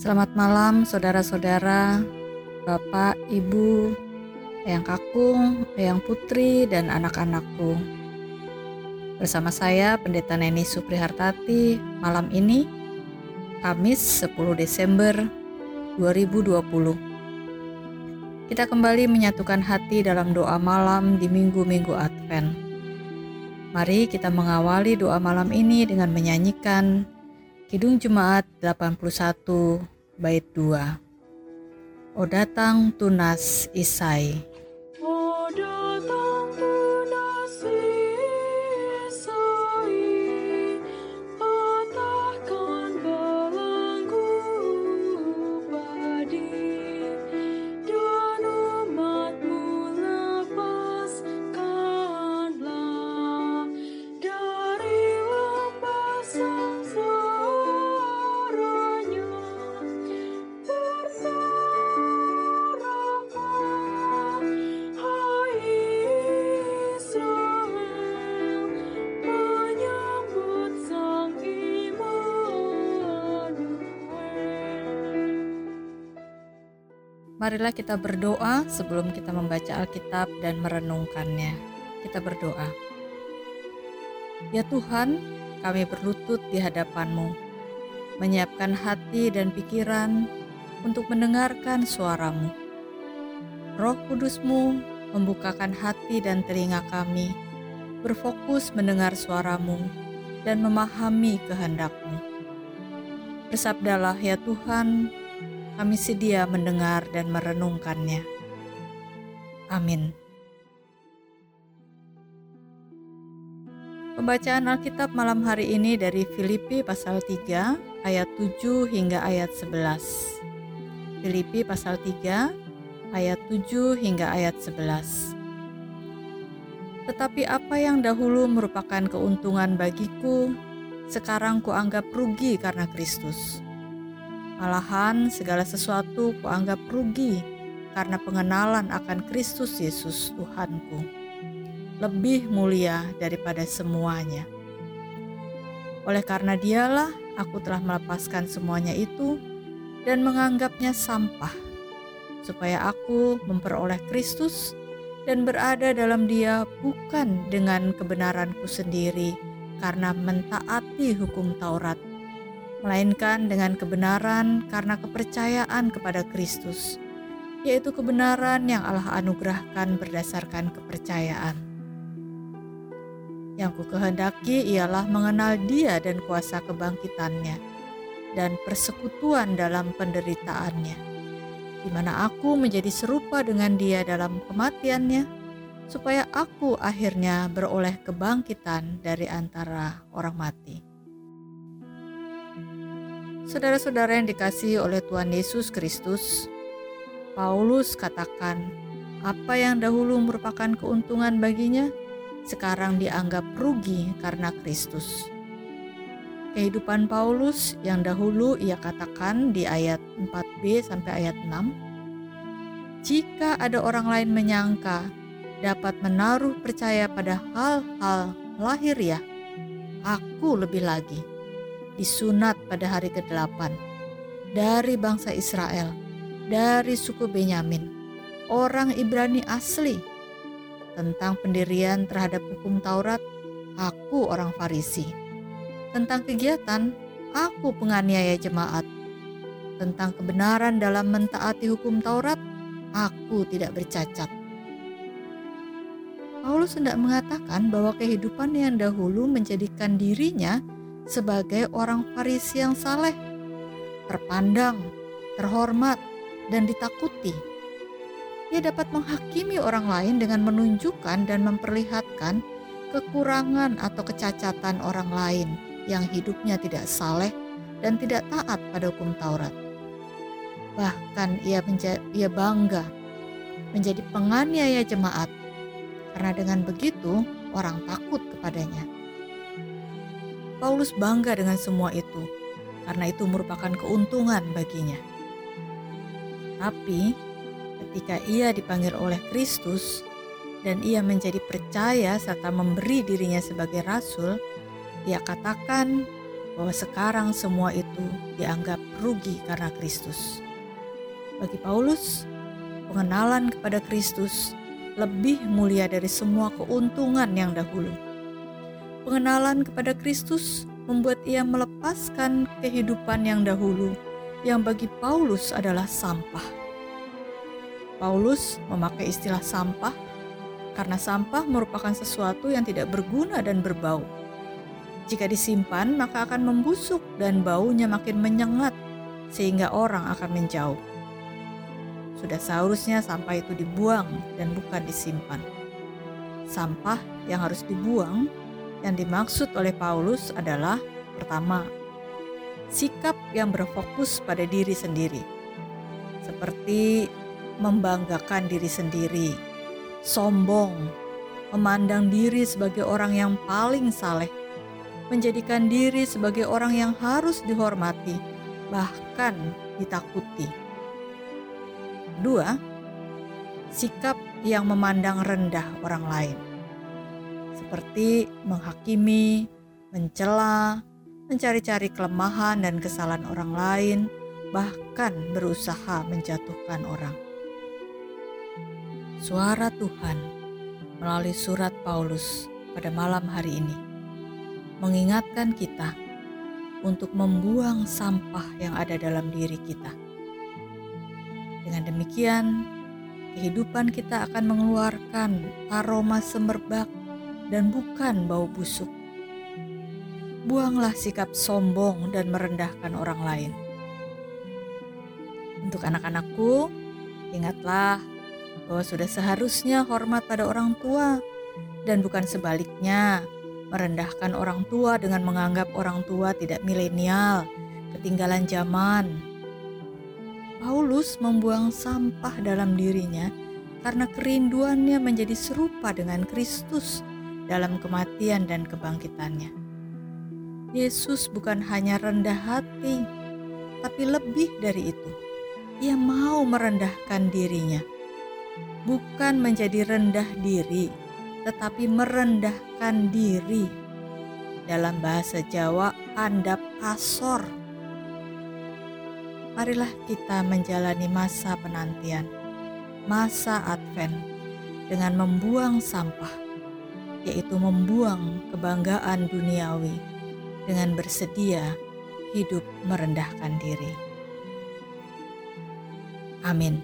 Selamat malam saudara-saudara, Bapak, Ibu, Eyang Kakung, Eyang Putri, dan anak-anakku. Bersama saya Pendeta Neni Suprihartati malam ini, Kamis 10 Desember 2020. Kita kembali menyatukan hati dalam doa malam di minggu-minggu Advent. Mari kita mengawali doa malam ini dengan menyanyikan Kidung Jemaat 81 bait 2 O datang tunas Isai Marilah kita berdoa sebelum kita membaca Alkitab dan merenungkannya. Kita berdoa. Ya Tuhan, kami berlutut di hadapan-Mu, menyiapkan hati dan pikiran untuk mendengarkan suaramu. Roh Kudus-Mu membukakan hati dan telinga kami, berfokus mendengar suaramu dan memahami kehendak-Mu. Bersabdalah ya Tuhan, kami sedia mendengar dan merenungkannya. Amin. Pembacaan Alkitab malam hari ini dari Filipi pasal 3 ayat 7 hingga ayat 11. Filipi pasal 3 ayat 7 hingga ayat 11. Tetapi apa yang dahulu merupakan keuntungan bagiku, sekarang kuanggap rugi karena Kristus. Malahan segala sesuatu kuanggap rugi karena pengenalan akan Kristus Yesus Tuhanku. Lebih mulia daripada semuanya. Oleh karena dialah aku telah melepaskan semuanya itu dan menganggapnya sampah, supaya aku memperoleh Kristus dan berada dalam dia bukan dengan kebenaranku sendiri karena mentaati hukum Taurat, melainkan dengan kebenaran karena kepercayaan kepada Kristus, yaitu kebenaran yang Allah anugerahkan berdasarkan kepercayaan. Yang ku kehendaki ialah mengenal Dia dan kuasa kebangkitannya, dan persekutuan dalam penderitaannya, di mana aku menjadi serupa dengan Dia dalam kematiannya, supaya aku akhirnya beroleh kebangkitan dari antara orang mati. Saudara-saudara yang dikasihi oleh Tuhan Yesus Kristus, Paulus katakan, apa yang dahulu merupakan keuntungan baginya, sekarang dianggap rugi karena Kristus. Kehidupan Paulus yang dahulu ia katakan di ayat 4b sampai ayat 6, jika ada orang lain menyangka dapat menaruh percaya pada hal-hal lahir ya, aku lebih lagi disunat pada hari ke-8 dari bangsa Israel, dari suku Benyamin, orang Ibrani asli. Tentang pendirian terhadap hukum Taurat, aku orang Farisi. Tentang kegiatan, aku penganiaya jemaat. Tentang kebenaran dalam mentaati hukum Taurat, aku tidak bercacat. Paulus hendak mengatakan bahwa kehidupan yang dahulu menjadikan dirinya sebagai orang Farisi yang saleh, terpandang, terhormat, dan ditakuti. Ia dapat menghakimi orang lain dengan menunjukkan dan memperlihatkan kekurangan atau kecacatan orang lain yang hidupnya tidak saleh dan tidak taat pada hukum Taurat. Bahkan ia, ia bangga menjadi penganiaya jemaat karena dengan begitu orang takut kepadanya. Paulus bangga dengan semua itu, karena itu merupakan keuntungan baginya. Tapi, ketika ia dipanggil oleh Kristus dan ia menjadi percaya serta memberi dirinya sebagai rasul, ia katakan bahwa sekarang semua itu dianggap rugi karena Kristus. Bagi Paulus, pengenalan kepada Kristus lebih mulia dari semua keuntungan yang dahulu. Pengenalan kepada Kristus membuat ia melepaskan kehidupan yang dahulu, yang bagi Paulus adalah sampah. Paulus memakai istilah sampah karena sampah merupakan sesuatu yang tidak berguna dan berbau jika disimpan, maka akan membusuk dan baunya makin menyengat, sehingga orang akan menjauh. Sudah seharusnya sampah itu dibuang dan bukan disimpan. Sampah yang harus dibuang yang dimaksud oleh Paulus adalah pertama, sikap yang berfokus pada diri sendiri, seperti membanggakan diri sendiri, sombong, memandang diri sebagai orang yang paling saleh, menjadikan diri sebagai orang yang harus dihormati, bahkan ditakuti. Dua, sikap yang memandang rendah orang lain, seperti menghakimi, mencela, mencari-cari kelemahan dan kesalahan orang lain, bahkan berusaha menjatuhkan orang. Suara Tuhan melalui surat Paulus pada malam hari ini mengingatkan kita untuk membuang sampah yang ada dalam diri kita. Dengan demikian, kehidupan kita akan mengeluarkan aroma semerbak dan bukan bau busuk. Buanglah sikap sombong dan merendahkan orang lain. Untuk anak-anakku, ingatlah bahwa sudah seharusnya hormat pada orang tua dan bukan sebaliknya merendahkan orang tua dengan menganggap orang tua tidak milenial, ketinggalan zaman. Paulus membuang sampah dalam dirinya karena kerinduannya menjadi serupa dengan Kristus dalam kematian dan kebangkitannya. Yesus bukan hanya rendah hati, tapi lebih dari itu. Ia mau merendahkan dirinya, bukan menjadi rendah diri, tetapi merendahkan diri. Dalam bahasa Jawa, andap asor. Marilah kita menjalani masa penantian, masa Advent, dengan membuang sampah, yaitu membuang kebanggaan duniawi, dengan bersedia hidup merendahkan diri. Amin.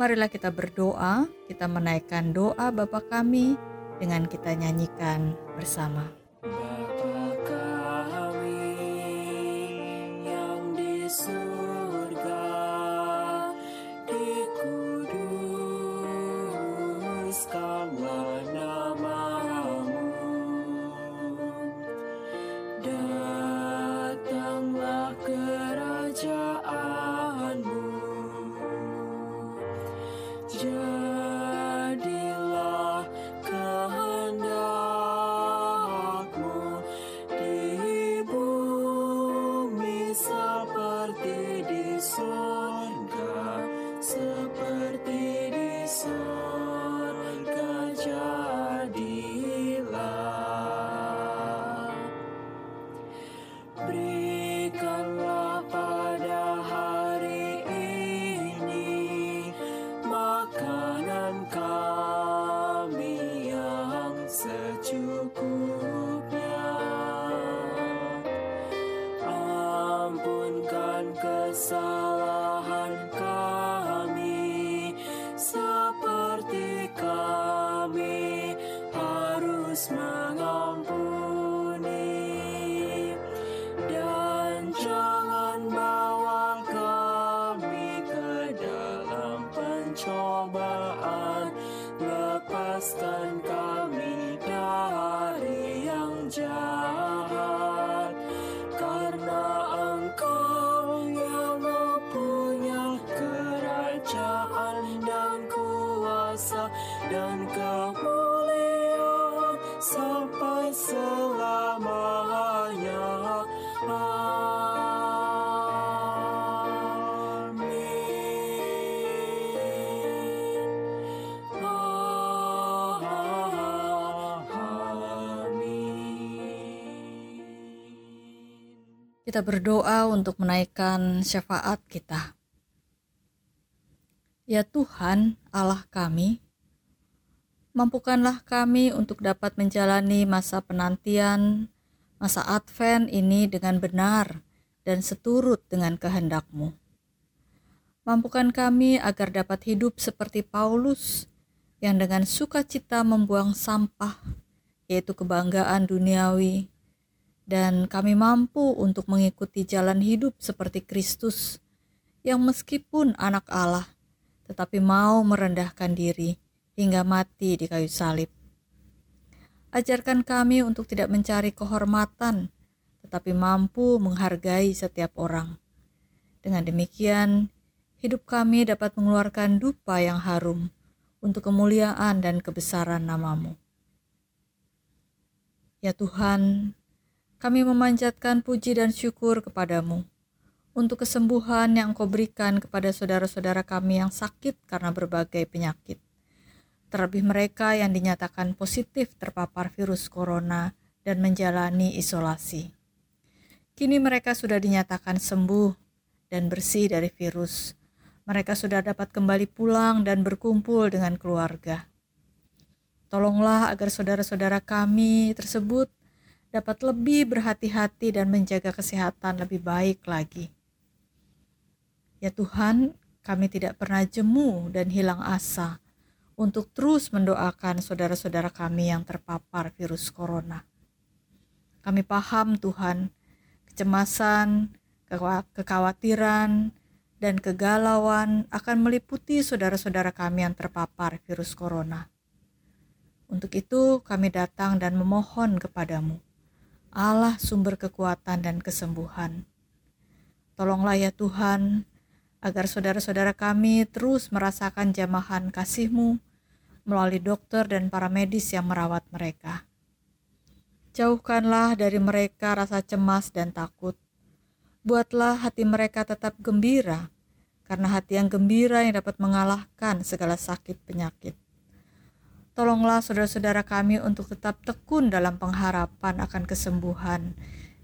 Marilah kita berdoa, kita menaikkan doa Bapa kami dengan kita nyanyikan bersama. just dan kemuliaan sampai selamanya. Amin. Amin. Kita berdoa untuk menaikkan syafaat kita. Ya Tuhan, Allah kami, mampukanlah kami untuk dapat menjalani masa penantian, masa Advent ini dengan benar dan seturut dengan kehendak-Mu. Mampukan kami agar dapat hidup seperti Paulus yang dengan sukacita membuang sampah, yaitu kebanggaan duniawi, dan kami mampu untuk mengikuti jalan hidup seperti Kristus, yang meskipun anak Allah, tetapi mau merendahkan diri hingga mati di kayu salib. Ajarkan kami untuk tidak mencari kehormatan, tetapi mampu menghargai setiap orang. Dengan demikian, hidup kami dapat mengeluarkan dupa yang harum untuk kemuliaan dan kebesaran namamu. Ya Tuhan, kami memanjatkan puji dan syukur kepadamu untuk kesembuhan yang Engkau berikan kepada saudara-saudara kami yang sakit karena berbagai penyakit. Terlebih mereka yang dinyatakan positif terpapar virus corona dan menjalani isolasi. Kini mereka sudah dinyatakan sembuh dan bersih dari virus. Mereka sudah dapat kembali pulang dan berkumpul dengan keluarga. Tolonglah agar saudara-saudara kami tersebut dapat lebih berhati-hati dan menjaga kesehatan lebih baik lagi. Ya Tuhan, kami tidak pernah jemu dan hilang asa untuk terus mendoakan saudara-saudara kami yang terpapar virus corona. Kami paham Tuhan, kecemasan, kekhawatiran, dan kegalauan akan meliputi saudara-saudara kami yang terpapar virus corona. Untuk itu, kami datang dan memohon kepadamu Allah sumber kekuatan dan kesembuhan. Tolonglah ya Tuhan, agar saudara-saudara kami terus merasakan jamahan kasih-Mu melalui dokter dan para medis yang merawat mereka. Jauhkanlah dari mereka rasa cemas dan takut. Buatlah hati mereka tetap gembira, karena hati yang gembira yang dapat mengalahkan segala sakit penyakit. Tolonglah saudara-saudara kami untuk tetap tekun dalam pengharapan akan kesembuhan,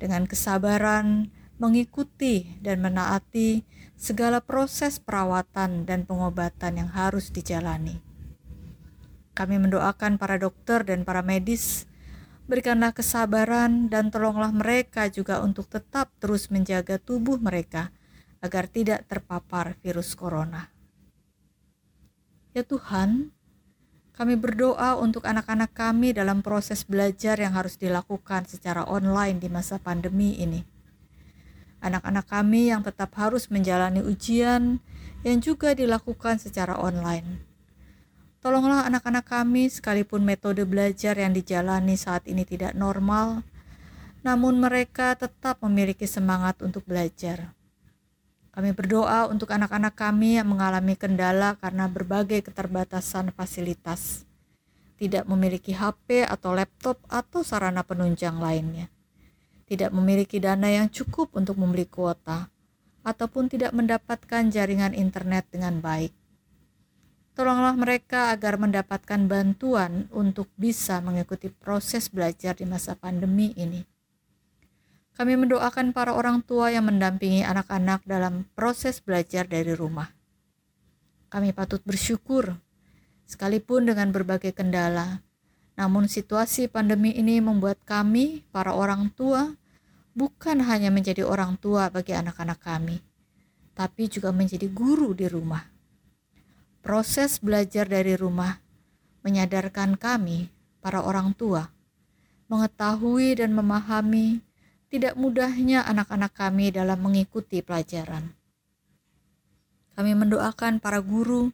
dengan kesabaran mengikuti dan menaati segala proses perawatan dan pengobatan yang harus dijalani. Kami mendoakan para dokter dan para medis, berikanlah kesabaran dan tolonglah mereka juga untuk tetap terus menjaga tubuh mereka agar tidak terpapar virus corona. Ya Tuhan, kami berdoa untuk anak-anak kami dalam proses belajar yang harus dilakukan secara online di masa pandemi ini. Anak-anak kami yang tetap harus menjalani ujian yang juga dilakukan secara online. Tolonglah anak-anak kami sekalipun metode belajar yang dijalani saat ini tidak normal, namun mereka tetap memiliki semangat untuk belajar. Kami berdoa untuk anak-anak kami yang mengalami kendala karena berbagai keterbatasan fasilitas, tidak memiliki HP atau laptop atau sarana penunjang lainnya, tidak memiliki dana yang cukup untuk membeli kuota, ataupun tidak mendapatkan jaringan internet dengan baik. Tolonglah mereka agar mendapatkan bantuan untuk bisa mengikuti proses belajar di masa pandemi ini. Kami mendoakan para orang tua yang mendampingi anak-anak dalam proses belajar dari rumah. Kami patut bersyukur, sekalipun dengan berbagai kendala. Namun, situasi pandemi ini membuat kami, para orang tua, bukan hanya menjadi orang tua bagi anak-anak kami, tapi juga menjadi guru di rumah. Proses belajar dari rumah menyadarkan kami, para orang tua, mengetahui dan memahami tidak mudahnya anak-anak kami dalam mengikuti pelajaran. Kami mendoakan para guru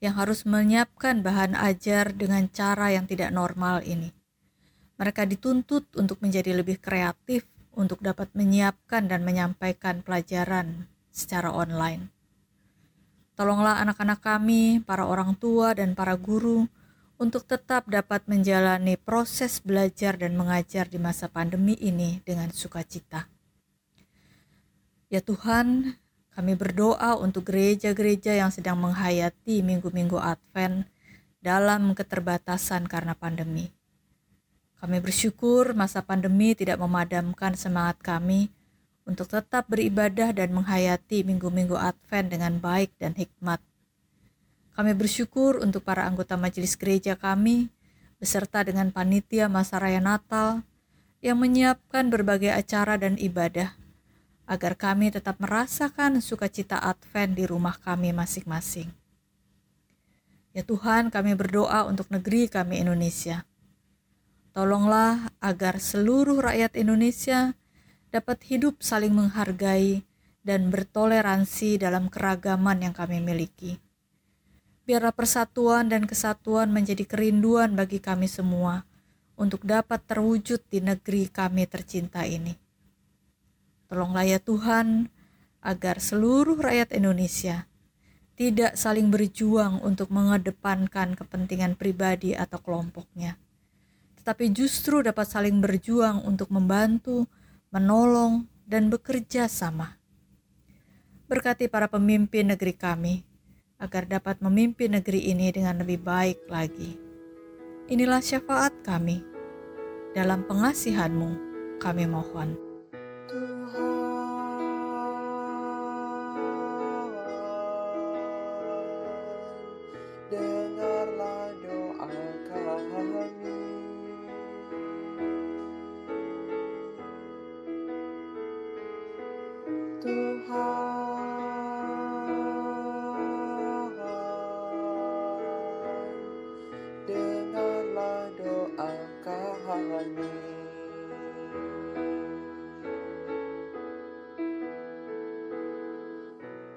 yang harus menyiapkan bahan ajar dengan cara yang tidak normal ini. Mereka dituntut untuk menjadi lebih kreatif untuk dapat menyiapkan dan menyampaikan pelajaran secara online. Tolonglah anak-anak kami, para orang tua, dan para guru untuk tetap dapat menjalani proses belajar dan mengajar di masa pandemi ini dengan sukacita. Ya Tuhan, kami berdoa untuk gereja-gereja yang sedang menghayati minggu-minggu Advent dalam keterbatasan karena pandemi. Kami bersyukur masa pandemi tidak memadamkan semangat kami untuk tetap beribadah dan menghayati minggu-minggu Advent dengan baik dan hikmat. Kami bersyukur untuk para anggota majelis gereja kami, beserta dengan panitia masa raya Natal, yang menyiapkan berbagai acara dan ibadah, agar kami tetap merasakan sukacita Advent di rumah kami masing-masing. Ya Tuhan, kami berdoa untuk negeri kami Indonesia. Tolonglah agar seluruh rakyat Indonesia dapat hidup saling menghargai dan bertoleransi dalam keragaman yang kami miliki. Biarlah persatuan dan kesatuan menjadi kerinduan bagi kami semua untuk dapat terwujud di negeri kami tercinta ini. Tolonglah ya Tuhan, agar seluruh rakyat Indonesia tidak saling berjuang untuk mengedepankan kepentingan pribadi atau kelompoknya, tetapi justru dapat saling berjuang untuk membantu menolong, dan bekerja sama. Berkati para pemimpin negeri kami, agar dapat memimpin negeri ini dengan lebih baik lagi. Inilah syafaat kami. Dalam pengasihanmu, kami mohon.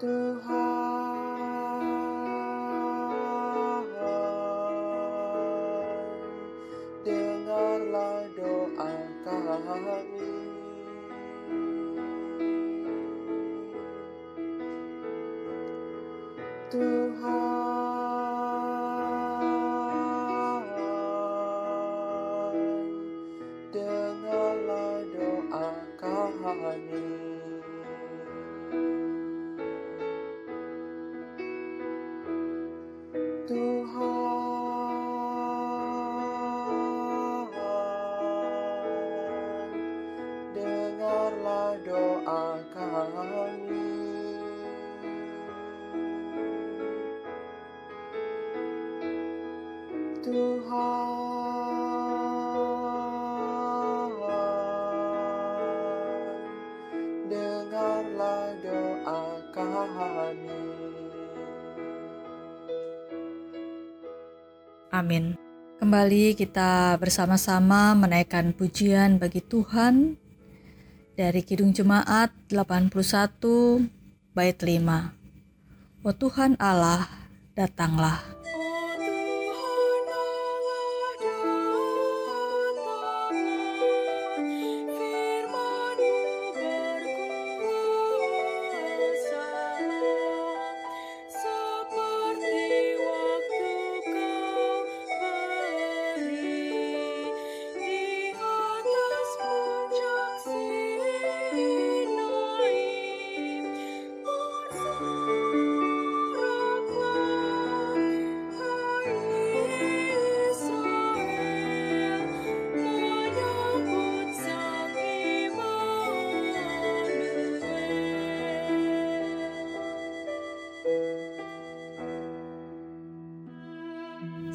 Tuhan. Amin. Kembali kita bersama-sama menaikkan pujian bagi Tuhan dari Kidung Jemaat 81 bait 5. Oh Tuhan Allah, datanglah.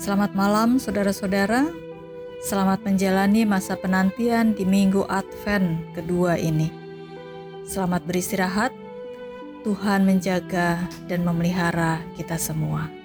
Selamat malam, saudara-saudara. Selamat menjalani masa penantian di Minggu Advent kedua ini. Selamat beristirahat. Tuhan menjaga dan memelihara kita semua.